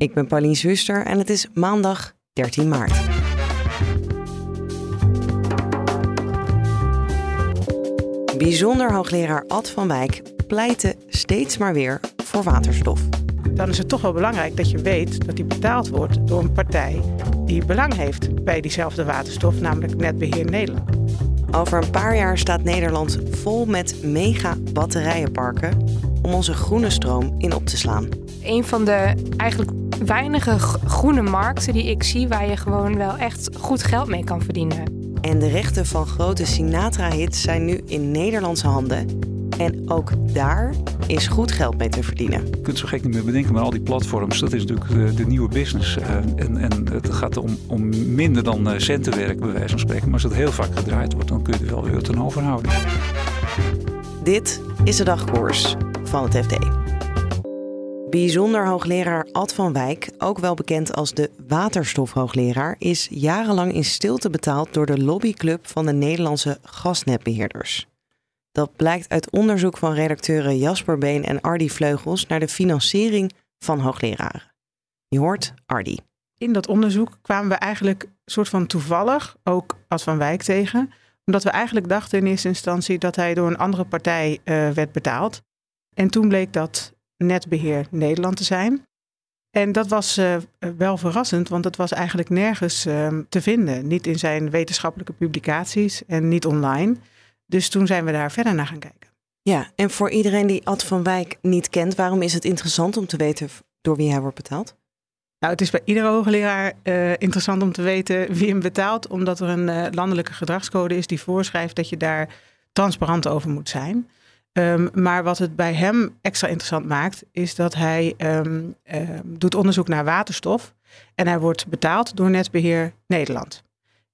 Ik ben Pauline Zuster en het is maandag 13 maart. Bijzonder hoogleraar Ad van Wijk pleitte steeds maar weer voor waterstof. Dan is het toch wel belangrijk dat je weet dat die betaald wordt door een partij die belang heeft bij diezelfde waterstof, namelijk Netbeheer Nederland. Over een paar jaar staat Nederland vol met mega batterijenparken om onze groene stroom in op te slaan. Een van de eigenlijk weinige groene markten die ik zie waar je gewoon wel echt goed geld mee kan verdienen. En de rechten van grote Sinatra-hits zijn nu in Nederlandse handen. En ook daar is goed geld mee te verdienen. Je kunt zo gek niet meer bedenken, maar al die platforms, dat is natuurlijk de, de nieuwe business. Uh, en, en het gaat om, om minder dan uh, centenwerk, bij wijze van spreken. Maar als het heel vaak gedraaid wordt, dan kun je er wel weer aan overhouden. Dit is de dagkoers van het FD. Bijzonder hoogleraar Ad van Wijk, ook wel bekend als de waterstofhoogleraar, is jarenlang in stilte betaald door de lobbyclub van de Nederlandse gasnetbeheerders. Dat blijkt uit onderzoek van redacteuren Jasper Been en Ardy Vleugels naar de financiering van hoogleraren. Je hoort Ardy. In dat onderzoek kwamen we eigenlijk soort van toevallig ook Ad van Wijk tegen, omdat we eigenlijk dachten in eerste instantie dat hij door een andere partij uh, werd betaald. En toen bleek dat Netbeheer Nederland te zijn. En dat was uh, wel verrassend, want het was eigenlijk nergens uh, te vinden. Niet in zijn wetenschappelijke publicaties en niet online. Dus toen zijn we daar verder naar gaan kijken. Ja, en voor iedereen die Ad van Wijk niet kent, waarom is het interessant om te weten door wie hij wordt betaald? Nou, het is bij iedere hoogleraar uh, interessant om te weten wie hem betaalt, omdat er een landelijke gedragscode is die voorschrijft dat je daar transparant over moet zijn. Um, maar wat het bij hem extra interessant maakt, is dat hij um, uh, doet onderzoek naar waterstof. En hij wordt betaald door Netbeheer Nederland.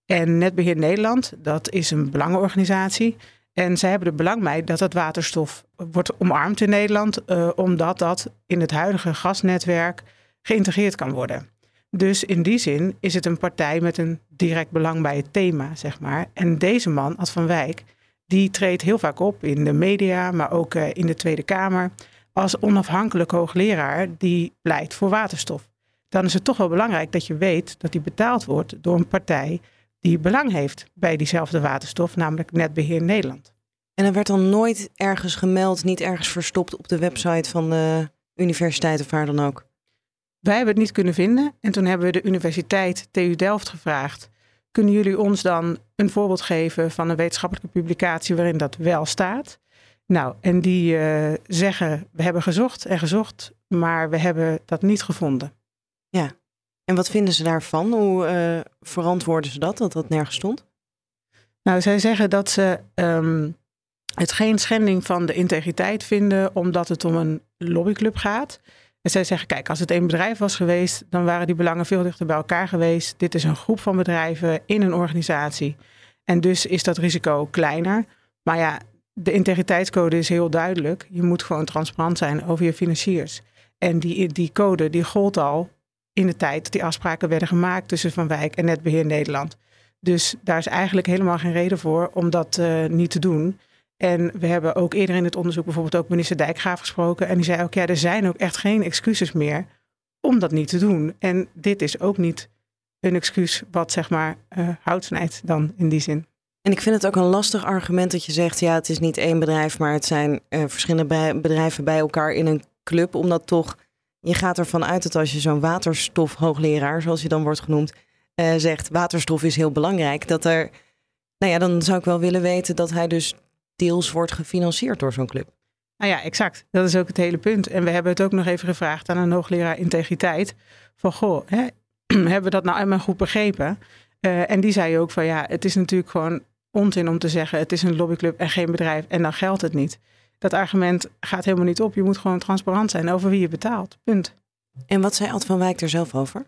En Netbeheer Nederland, dat is een belangenorganisatie. En zij hebben er belang bij dat dat waterstof wordt omarmd in Nederland, uh, omdat dat in het huidige gasnetwerk geïntegreerd kan worden. Dus in die zin is het een partij met een direct belang bij het thema, zeg maar. En deze man, Ad van Wijk, die treedt heel vaak op in de media, maar ook uh, in de Tweede Kamer, als onafhankelijk hoogleraar die pleit voor waterstof. Dan is het toch wel belangrijk dat je weet dat die betaald wordt door een partij die belang heeft bij diezelfde waterstof, namelijk Netbeheer Nederland. En er werd dan nooit ergens gemeld, niet ergens verstopt op de website van de universiteit of waar dan ook? Wij hebben het niet kunnen vinden en toen hebben we de universiteit TU Delft gevraagd kunnen jullie ons dan een voorbeeld geven van een wetenschappelijke publicatie waarin dat wel staat? Nou, en die uh, zeggen, we hebben gezocht en gezocht, maar we hebben dat niet gevonden. Ja, en wat vinden ze daarvan? Hoe uh, verantwoorden ze dat, dat dat nergens stond? Nou, zij zeggen dat ze um, het geen schending van de integriteit vinden, omdat het om een lobbyclub gaat. En zij zeggen, kijk, als het één bedrijf was geweest, dan waren die belangen veel dichter bij elkaar geweest. Dit is een groep van bedrijven in een organisatie. En dus is dat risico kleiner. Maar ja, de integriteitscode is heel duidelijk. Je moet gewoon transparant zijn over je financiers. En die, die code die gold al in de tijd dat die afspraken werden gemaakt tussen Van Wijk en Netbeheer Nederland. Dus daar is eigenlijk helemaal geen reden voor om dat uh, niet te doen. En we hebben ook eerder in het onderzoek bijvoorbeeld ook minister Dijkgraaf gesproken. En die zei ook, ja, er zijn ook echt geen excuses meer om dat niet te doen. En dit is ook niet een excuus wat zeg maar uh, hout snijdt dan in die zin. En ik vind het ook een lastig argument dat je zegt, ja, het is niet één bedrijf, maar het zijn uh, verschillende bedrijven bij elkaar in een club. Omdat toch, je gaat ervan uit dat als je zo'n waterstofhoogleraar, zoals hij dan wordt genoemd, uh, zegt, waterstof is heel belangrijk, dat er, nou ja, dan zou ik wel willen weten dat hij dus deels wordt gefinancierd door zo'n club. Nou ja, exact. Dat is ook het hele punt. En we hebben het ook nog even gevraagd aan een hoogleraar integriteit. Van goh, hè, hebben we dat nou helemaal goed begrepen? Uh, en die zei ook van ja, het is natuurlijk gewoon onzin om te zeggen het is een lobbyclub en geen bedrijf en dan geldt het niet. Dat argument gaat helemaal niet op. Je moet gewoon transparant zijn over wie je betaalt. Punt. En wat zei Ad van Wijk er zelf over?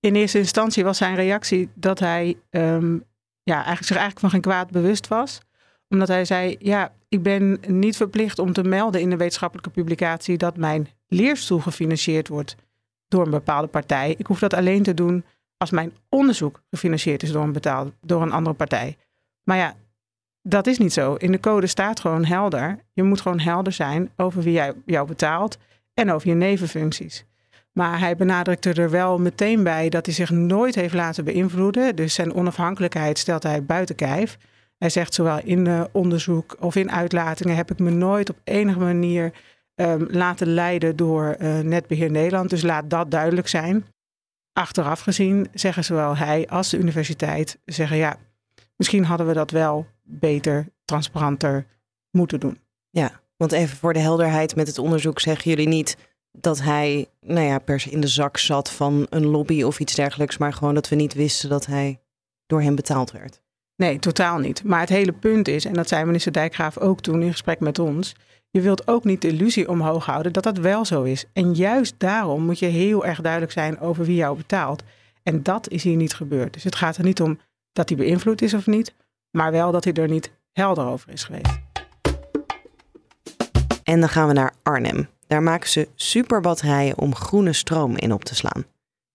In eerste instantie was zijn reactie dat hij ehm, ja, eigenlijk zich eigenlijk van geen kwaad bewust was. Omdat hij zei, ja, ik ben niet verplicht om te melden in de wetenschappelijke publicatie dat mijn leerstoel gefinancierd wordt door een bepaalde partij. Ik hoef dat alleen te doen als mijn onderzoek gefinancierd is door een, betaald, door een andere partij. Maar ja, dat is niet zo. In de code staat gewoon helder. Je moet gewoon helder zijn over wie jij, jou betaalt en over je nevenfuncties. Maar hij benadrukte er wel meteen bij dat hij zich nooit heeft laten beïnvloeden. Dus zijn onafhankelijkheid stelt hij buiten kijf. Hij zegt zowel in onderzoek of in uitlatingen heb ik me nooit op enige manier um, laten leiden door uh, Netbeheer Nederland. Dus laat dat duidelijk zijn. Achteraf gezien zeggen zowel hij als de universiteit zeggen ja, misschien hadden we dat wel beter, transparanter moeten doen. Ja, want even voor de helderheid met het onderzoek zeggen jullie niet dat hij nou ja, per se in de zak zat van een lobby of iets dergelijks, maar gewoon dat we niet wisten dat hij door hem betaald werd. Nee, totaal niet. Maar het hele punt is, en dat zei minister Dijkgraaf ook toen in gesprek met ons, je wilt ook niet de illusie omhoog houden dat dat wel zo is. En juist daarom moet je heel erg duidelijk zijn over wie jou betaalt. En dat is hier niet gebeurd. Dus het gaat er niet om dat hij beïnvloed is of niet, maar wel dat hij er niet helder over is geweest. En dan gaan we naar Arnhem. Daar maken ze superbatterijen om groene stroom in op te slaan.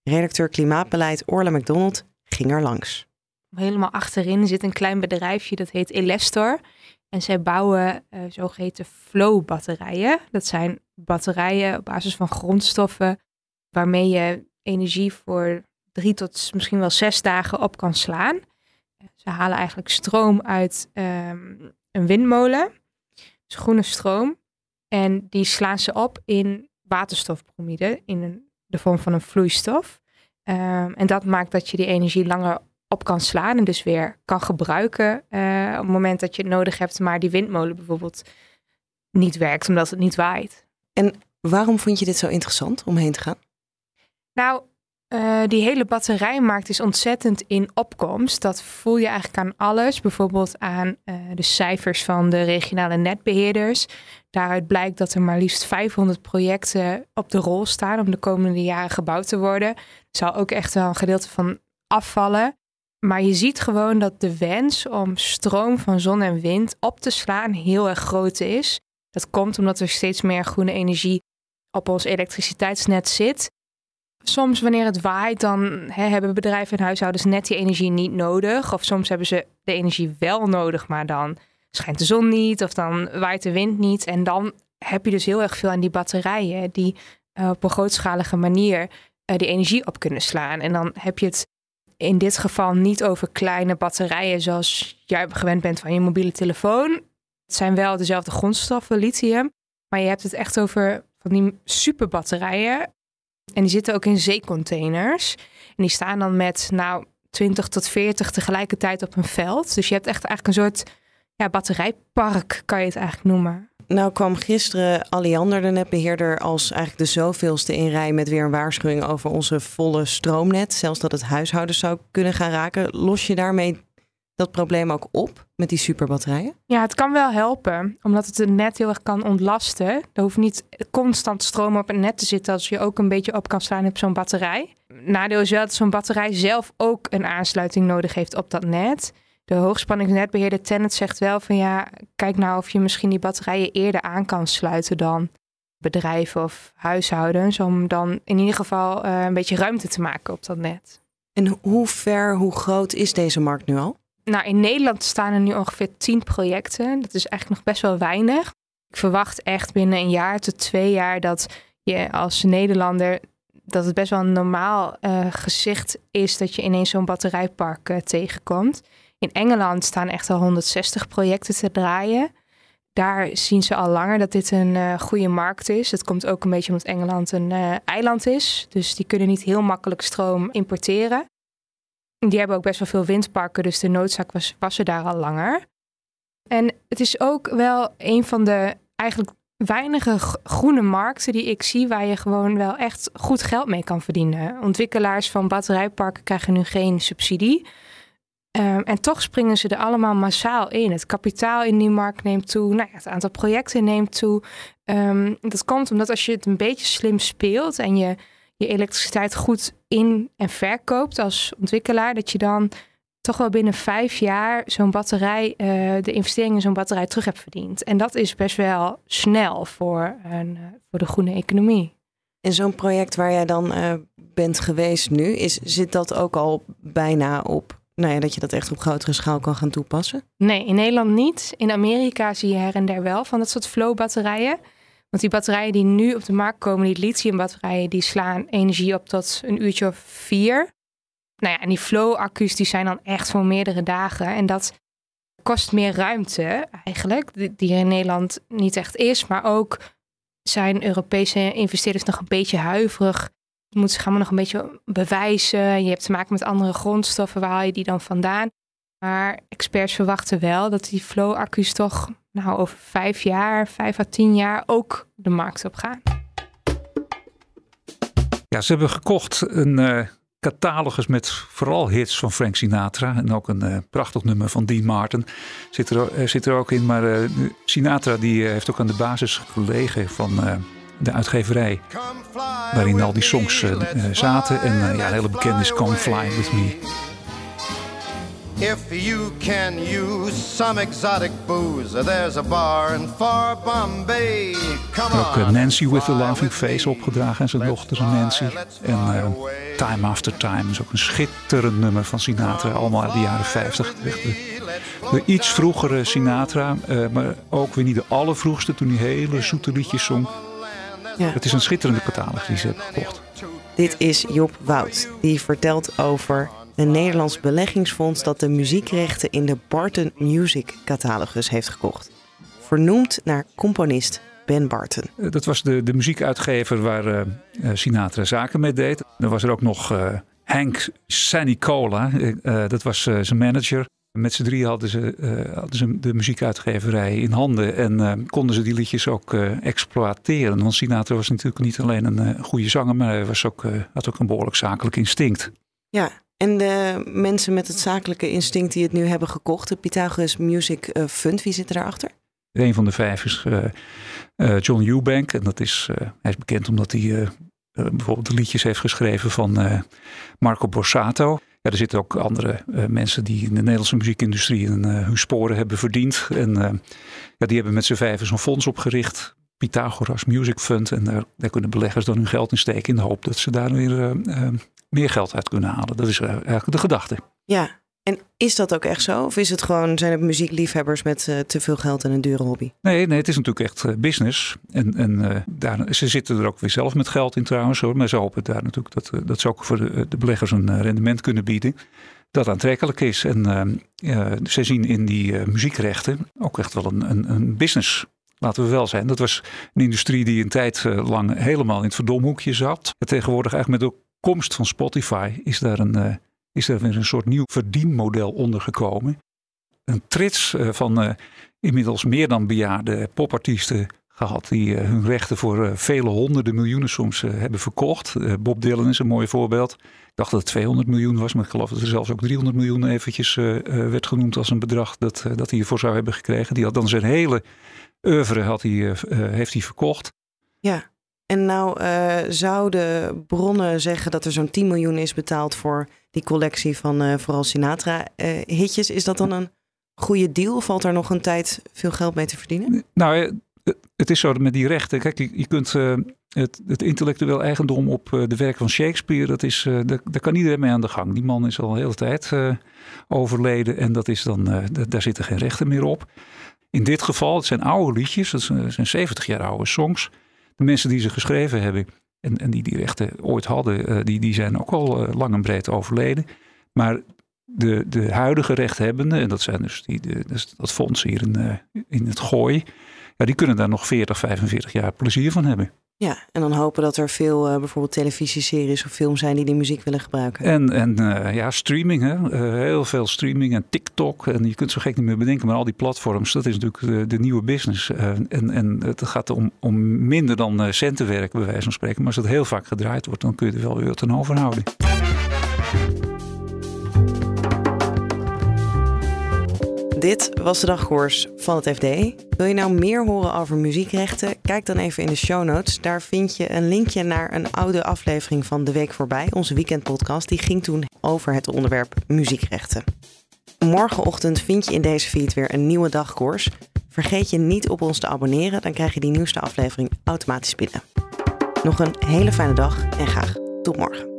Redacteur Klimaatbeleid Orla McDonald ging er langs. Helemaal achterin zit een klein bedrijfje dat heet Elestor. En zij bouwen uh, zogeheten flow-batterijen. Dat zijn batterijen op basis van grondstoffen waarmee je energie voor drie tot misschien wel zes dagen op kan slaan. Ze halen eigenlijk stroom uit um, een windmolen, dus groene stroom. En die slaan ze op in waterstofbromide in de vorm van een vloeistof. Um, en dat maakt dat je die energie langer op kan slaan en dus weer kan gebruiken uh, op het moment dat je het nodig hebt, maar die windmolen bijvoorbeeld niet werkt omdat het niet waait. En waarom vond je dit zo interessant om heen te gaan? Nou, uh, die hele batterijmarkt is ontzettend in opkomst. Dat voel je eigenlijk aan alles. Bijvoorbeeld aan uh, de cijfers van de regionale netbeheerders. Daaruit blijkt dat er maar liefst 500 projecten op de rol staan om de komende jaren gebouwd te worden. Er zal ook echt wel een gedeelte van afvallen. Maar je ziet gewoon dat de wens om stroom van zon en wind op te slaan heel erg groot is. Dat komt omdat er steeds meer groene energie op ons elektriciteitsnet zit. Soms wanneer het waait, dan hè, hebben bedrijven en huishoudens net die energie niet nodig. Of soms hebben ze de energie wel nodig, maar dan schijnt de zon niet of dan waait de wind niet. En dan heb je dus heel erg veel aan die batterijen die uh, op een grootschalige manier uh, die energie op kunnen slaan. En dan heb je het in dit geval niet over kleine batterijen zoals jij gewend bent van je mobiele telefoon. Het zijn wel dezelfde grondstoffen, lithium. Maar je hebt het echt over van die superbatterijen. En die zitten ook in zeecontainers. En die staan dan met nou 20 tot 40 tegelijkertijd op een veld. Dus je hebt echt eigenlijk een soort ja, batterijpark, kan je het eigenlijk noemen. Nou kwam gisteren Alliander, de netbeheerder, als eigenlijk de zoveelste in rij met weer een waarschuwing over onze volle stroomnet. Zelfs dat het huishoudens zou kunnen gaan raken. Los je daarmee dat probleem ook op met die superbatterijen? Ja, het kan wel helpen, omdat het het net heel erg kan ontlasten. Er hoeft niet constant stroom op het net te zitten als je ook een beetje op kan slaan op zo'n batterij. Nadeel is wel dat zo'n batterij zelf ook een aansluiting nodig heeft op dat net de hoogspanningsnetbeheerder Tennet zegt wel van ja, kijk nou of je misschien die batterijen eerder aan kan sluiten dan bedrijven of huishoudens. Om dan in ieder geval uh, een beetje ruimte te maken op dat net. En hoe ver, hoe groot is deze markt nu al? Nou, in Nederland staan er nu ongeveer 10 projecten. Dat is eigenlijk nog best wel weinig. Ik verwacht echt binnen een jaar tot twee jaar dat je als Nederlander dat het best wel een normaal uh, gezicht is dat je ineens zo'n batterijpark uh, tegenkomt. In Engeland staan echt al 160 projecten te draaien. Daar zien ze al langer dat dit een uh, goede markt is. Het komt ook een beetje omdat Engeland een uh, eiland is. Dus die kunnen niet heel makkelijk stroom importeren. Die hebben ook best wel veel windparken, dus de noodzaak was, was er daar al langer. En het is ook wel een van de eigenlijk weinige groene markten die ik zie waar je gewoon wel echt goed geld mee kan verdienen. Ontwikkelaars van batterijparken krijgen nu geen subsidie. Um, en toch springen ze er allemaal massaal in. Het kapitaal in die markt neemt toe. Nou ja, het aantal projecten neemt toe. Um, dat komt omdat als je het een beetje slim speelt en je je elektriciteit goed in en verkoopt als ontwikkelaar, dat je dan toch wel binnen vijf jaar zo'n batterij, uh, de investering in zo'n batterij terug hebt verdiend. En dat is best wel snel voor, een, uh, voor de groene economie. En zo'n project waar jij dan uh, bent geweest nu, is, zit dat ook al bijna op nou ja, dat je dat echt op grotere schaal kan gaan toepassen? Nee, in Nederland niet. In Amerika zie je her en der wel van dat soort flow-batterijen. Want die batterijen die nu op de markt komen, die lithiumbatterijen, die slaan energie op tot een uurtje of vier. Nou ja, en die flow-accu's die zijn dan echt voor meerdere dagen. En dat kost meer ruimte eigenlijk, die er in Nederland niet echt is. Maar ook zijn Europese investeerders nog een beetje huiverig. Je moet zich allemaal nog een beetje bewijzen. Je hebt te maken met andere grondstoffen. Waar haal je die dan vandaan? Maar experts verwachten wel dat die flow-accu's toch nou, over vijf jaar, vijf à tien jaar ook de markt op gaan. Ja, ze hebben gekocht een uh, catalogus met vooral hits van Frank Sinatra. En ook een uh, prachtig nummer van Dean Martin zit er, uh, zit er ook in. Maar Sinatra die heeft ook aan de basis gelegen van de uitgeverij. Waarin al die songs zaten. En ja, een hele bekende is Come Fly With Me. If you can use some exotic booze, there's a bar in far Bombay. Come on. Ook Nancy with a Laughing Face opgedragen en zijn dochter Nancy. En uh, Time After Time is ook een schitterend nummer van Sinatra, allemaal uit de jaren 50. De, de iets vroegere Sinatra, uh, maar ook weer niet de allervroegste toen hij hele zoete liedjes zong. Ja. Het is een schitterende catalogus die ze hebben gekocht. Dit is Job Wout, die vertelt over een Nederlands beleggingsfonds dat de muziekrechten in de Barton Music catalogus heeft gekocht. Vernoemd naar componist Ben Barton. Eh, dat was de, de muziekuitgever waar uh, Sinatra zaken mee deed. Dan was er ook nog uh, Hank Sanicola, uh, dat was zijn manager. Met z'n drie hadden ze, hadden ze de muziekuitgeverij in handen en konden ze die liedjes ook exploiteren. Want Sinatra was natuurlijk niet alleen een goede zanger, maar hij was ook, had ook een behoorlijk zakelijk instinct. Ja, en de mensen met het zakelijke instinct die het nu hebben gekocht, de Pythagoras Music eh, Fund, wie zit daarachter? Een van de vijf is uh, uh, John Eubank. En dat is, hij is bekend omdat hij bijvoorbeeld de liedjes heeft geschreven van Marco Borsato. Er zitten ook andere mensen die in de Nederlandse muziekindustrie hun sporen hebben verdiend. En ja, die hebben met z'n vijven zo'n fonds opgericht. Pythagoras Music Fund. En daar, daar, kunnen beleggers dan hun geld in steken in de hoop dat ze daar weer meer geld uit kunnen halen. Dat is eh, eigenlijk de gedachte. Ja, en is dat ook echt zo? Of is het gewoon, zijn het muziekliefhebbers met uh, te veel geld en een dure hobby? Nee, nee het is natuurlijk echt uh, business. En, en daar, ze zitten er ook weer zelf met geld in trouwens. Hoor. Maar ze hopen daar natuurlijk dat, dat ze ook voor de, de beleggers een rendement kunnen bieden. Dat aantrekkelijk is. En ze zien in die muziekrechten ook echt wel een, een, een business Laten we wel zijn. Dat was een industrie die een tijd lang helemaal in het verdomhoekje zat. En tegenwoordig eigenlijk met de komst van Spotify is daar, een, is daar weer een soort nieuw verdienmodel ondergekomen. Een trits uh, van uh, inmiddels meer dan bejaarde popartiesten gehad. Die hun rechten voor vele honderden miljoenen soms hebben verkocht. Bob Dylan is een mooi voorbeeld. Ik dacht dat het 200 miljoen was, maar ik geloof dat er zelfs ook 300 miljoen eventjes werd genoemd als een bedrag dat, dat hij hiervoor zou hebben gekregen. Die had dan zijn hele oeuvre had hij, heeft hij verkocht. Ja. En nou uh, zouden bronnen zeggen dat er zo'n 10 miljoen is betaald voor die collectie van uh, vooral Sinatra-hitjes. is dat dan een goede deal? Valt er nog een tijd veel geld mee te verdienen? Nou, het is zo met die rechten. Kijk, je, kunt uh, het, het, intellectueel eigendom op de werken van Shakespeare, dat is, daar, daar, kan iedereen mee aan de gang. Die man is al een hele tijd overleden en dat is dan, daar zitten geen rechten meer op. In dit geval, het zijn oude liedjes, dat zijn 70 jaar oude songs de mensen die ze geschreven hebben en, en die die rechten ooit hadden, uh, die, die zijn ook al uh, lang en breed overleden. Maar de, de huidige rechthebbenden, en dat zijn dus, die, de, dus dat fonds hier in, uh, in het gooi, ja, die kunnen daar nog 40, 45 jaar plezier van hebben. Ja, en dan hopen dat er veel uh, bijvoorbeeld televisieseries of films zijn die die muziek willen gebruiken. En, en uh, ja, streaming, hè? Uh, heel veel streaming en TikTok. En je kunt zo gek niet meer bedenken, maar al die platforms, dat is natuurlijk de, de nieuwe business. en, en het gaat om, om minder dan centenwerk, bij wijze van spreken. Maar als het heel vaak gedraaid wordt, dan kun je er wel weer wat aan overhouden. Dit was de dagkoers van het FD. Wil je nou meer horen over muziekrechten? Kijk dan even in de show notes. Daar vind je een linkje naar een oude aflevering van De Week Voorbij, onze weekendpodcast. Die ging toen over het onderwerp muziekrechten. Morgenochtend vind je in deze feed weer een nieuwe dagkoers. Vergeet je niet op ons te abonneren, dan krijg je die nieuwste aflevering automatisch binnen. Nog een hele fijne dag en graag tot morgen.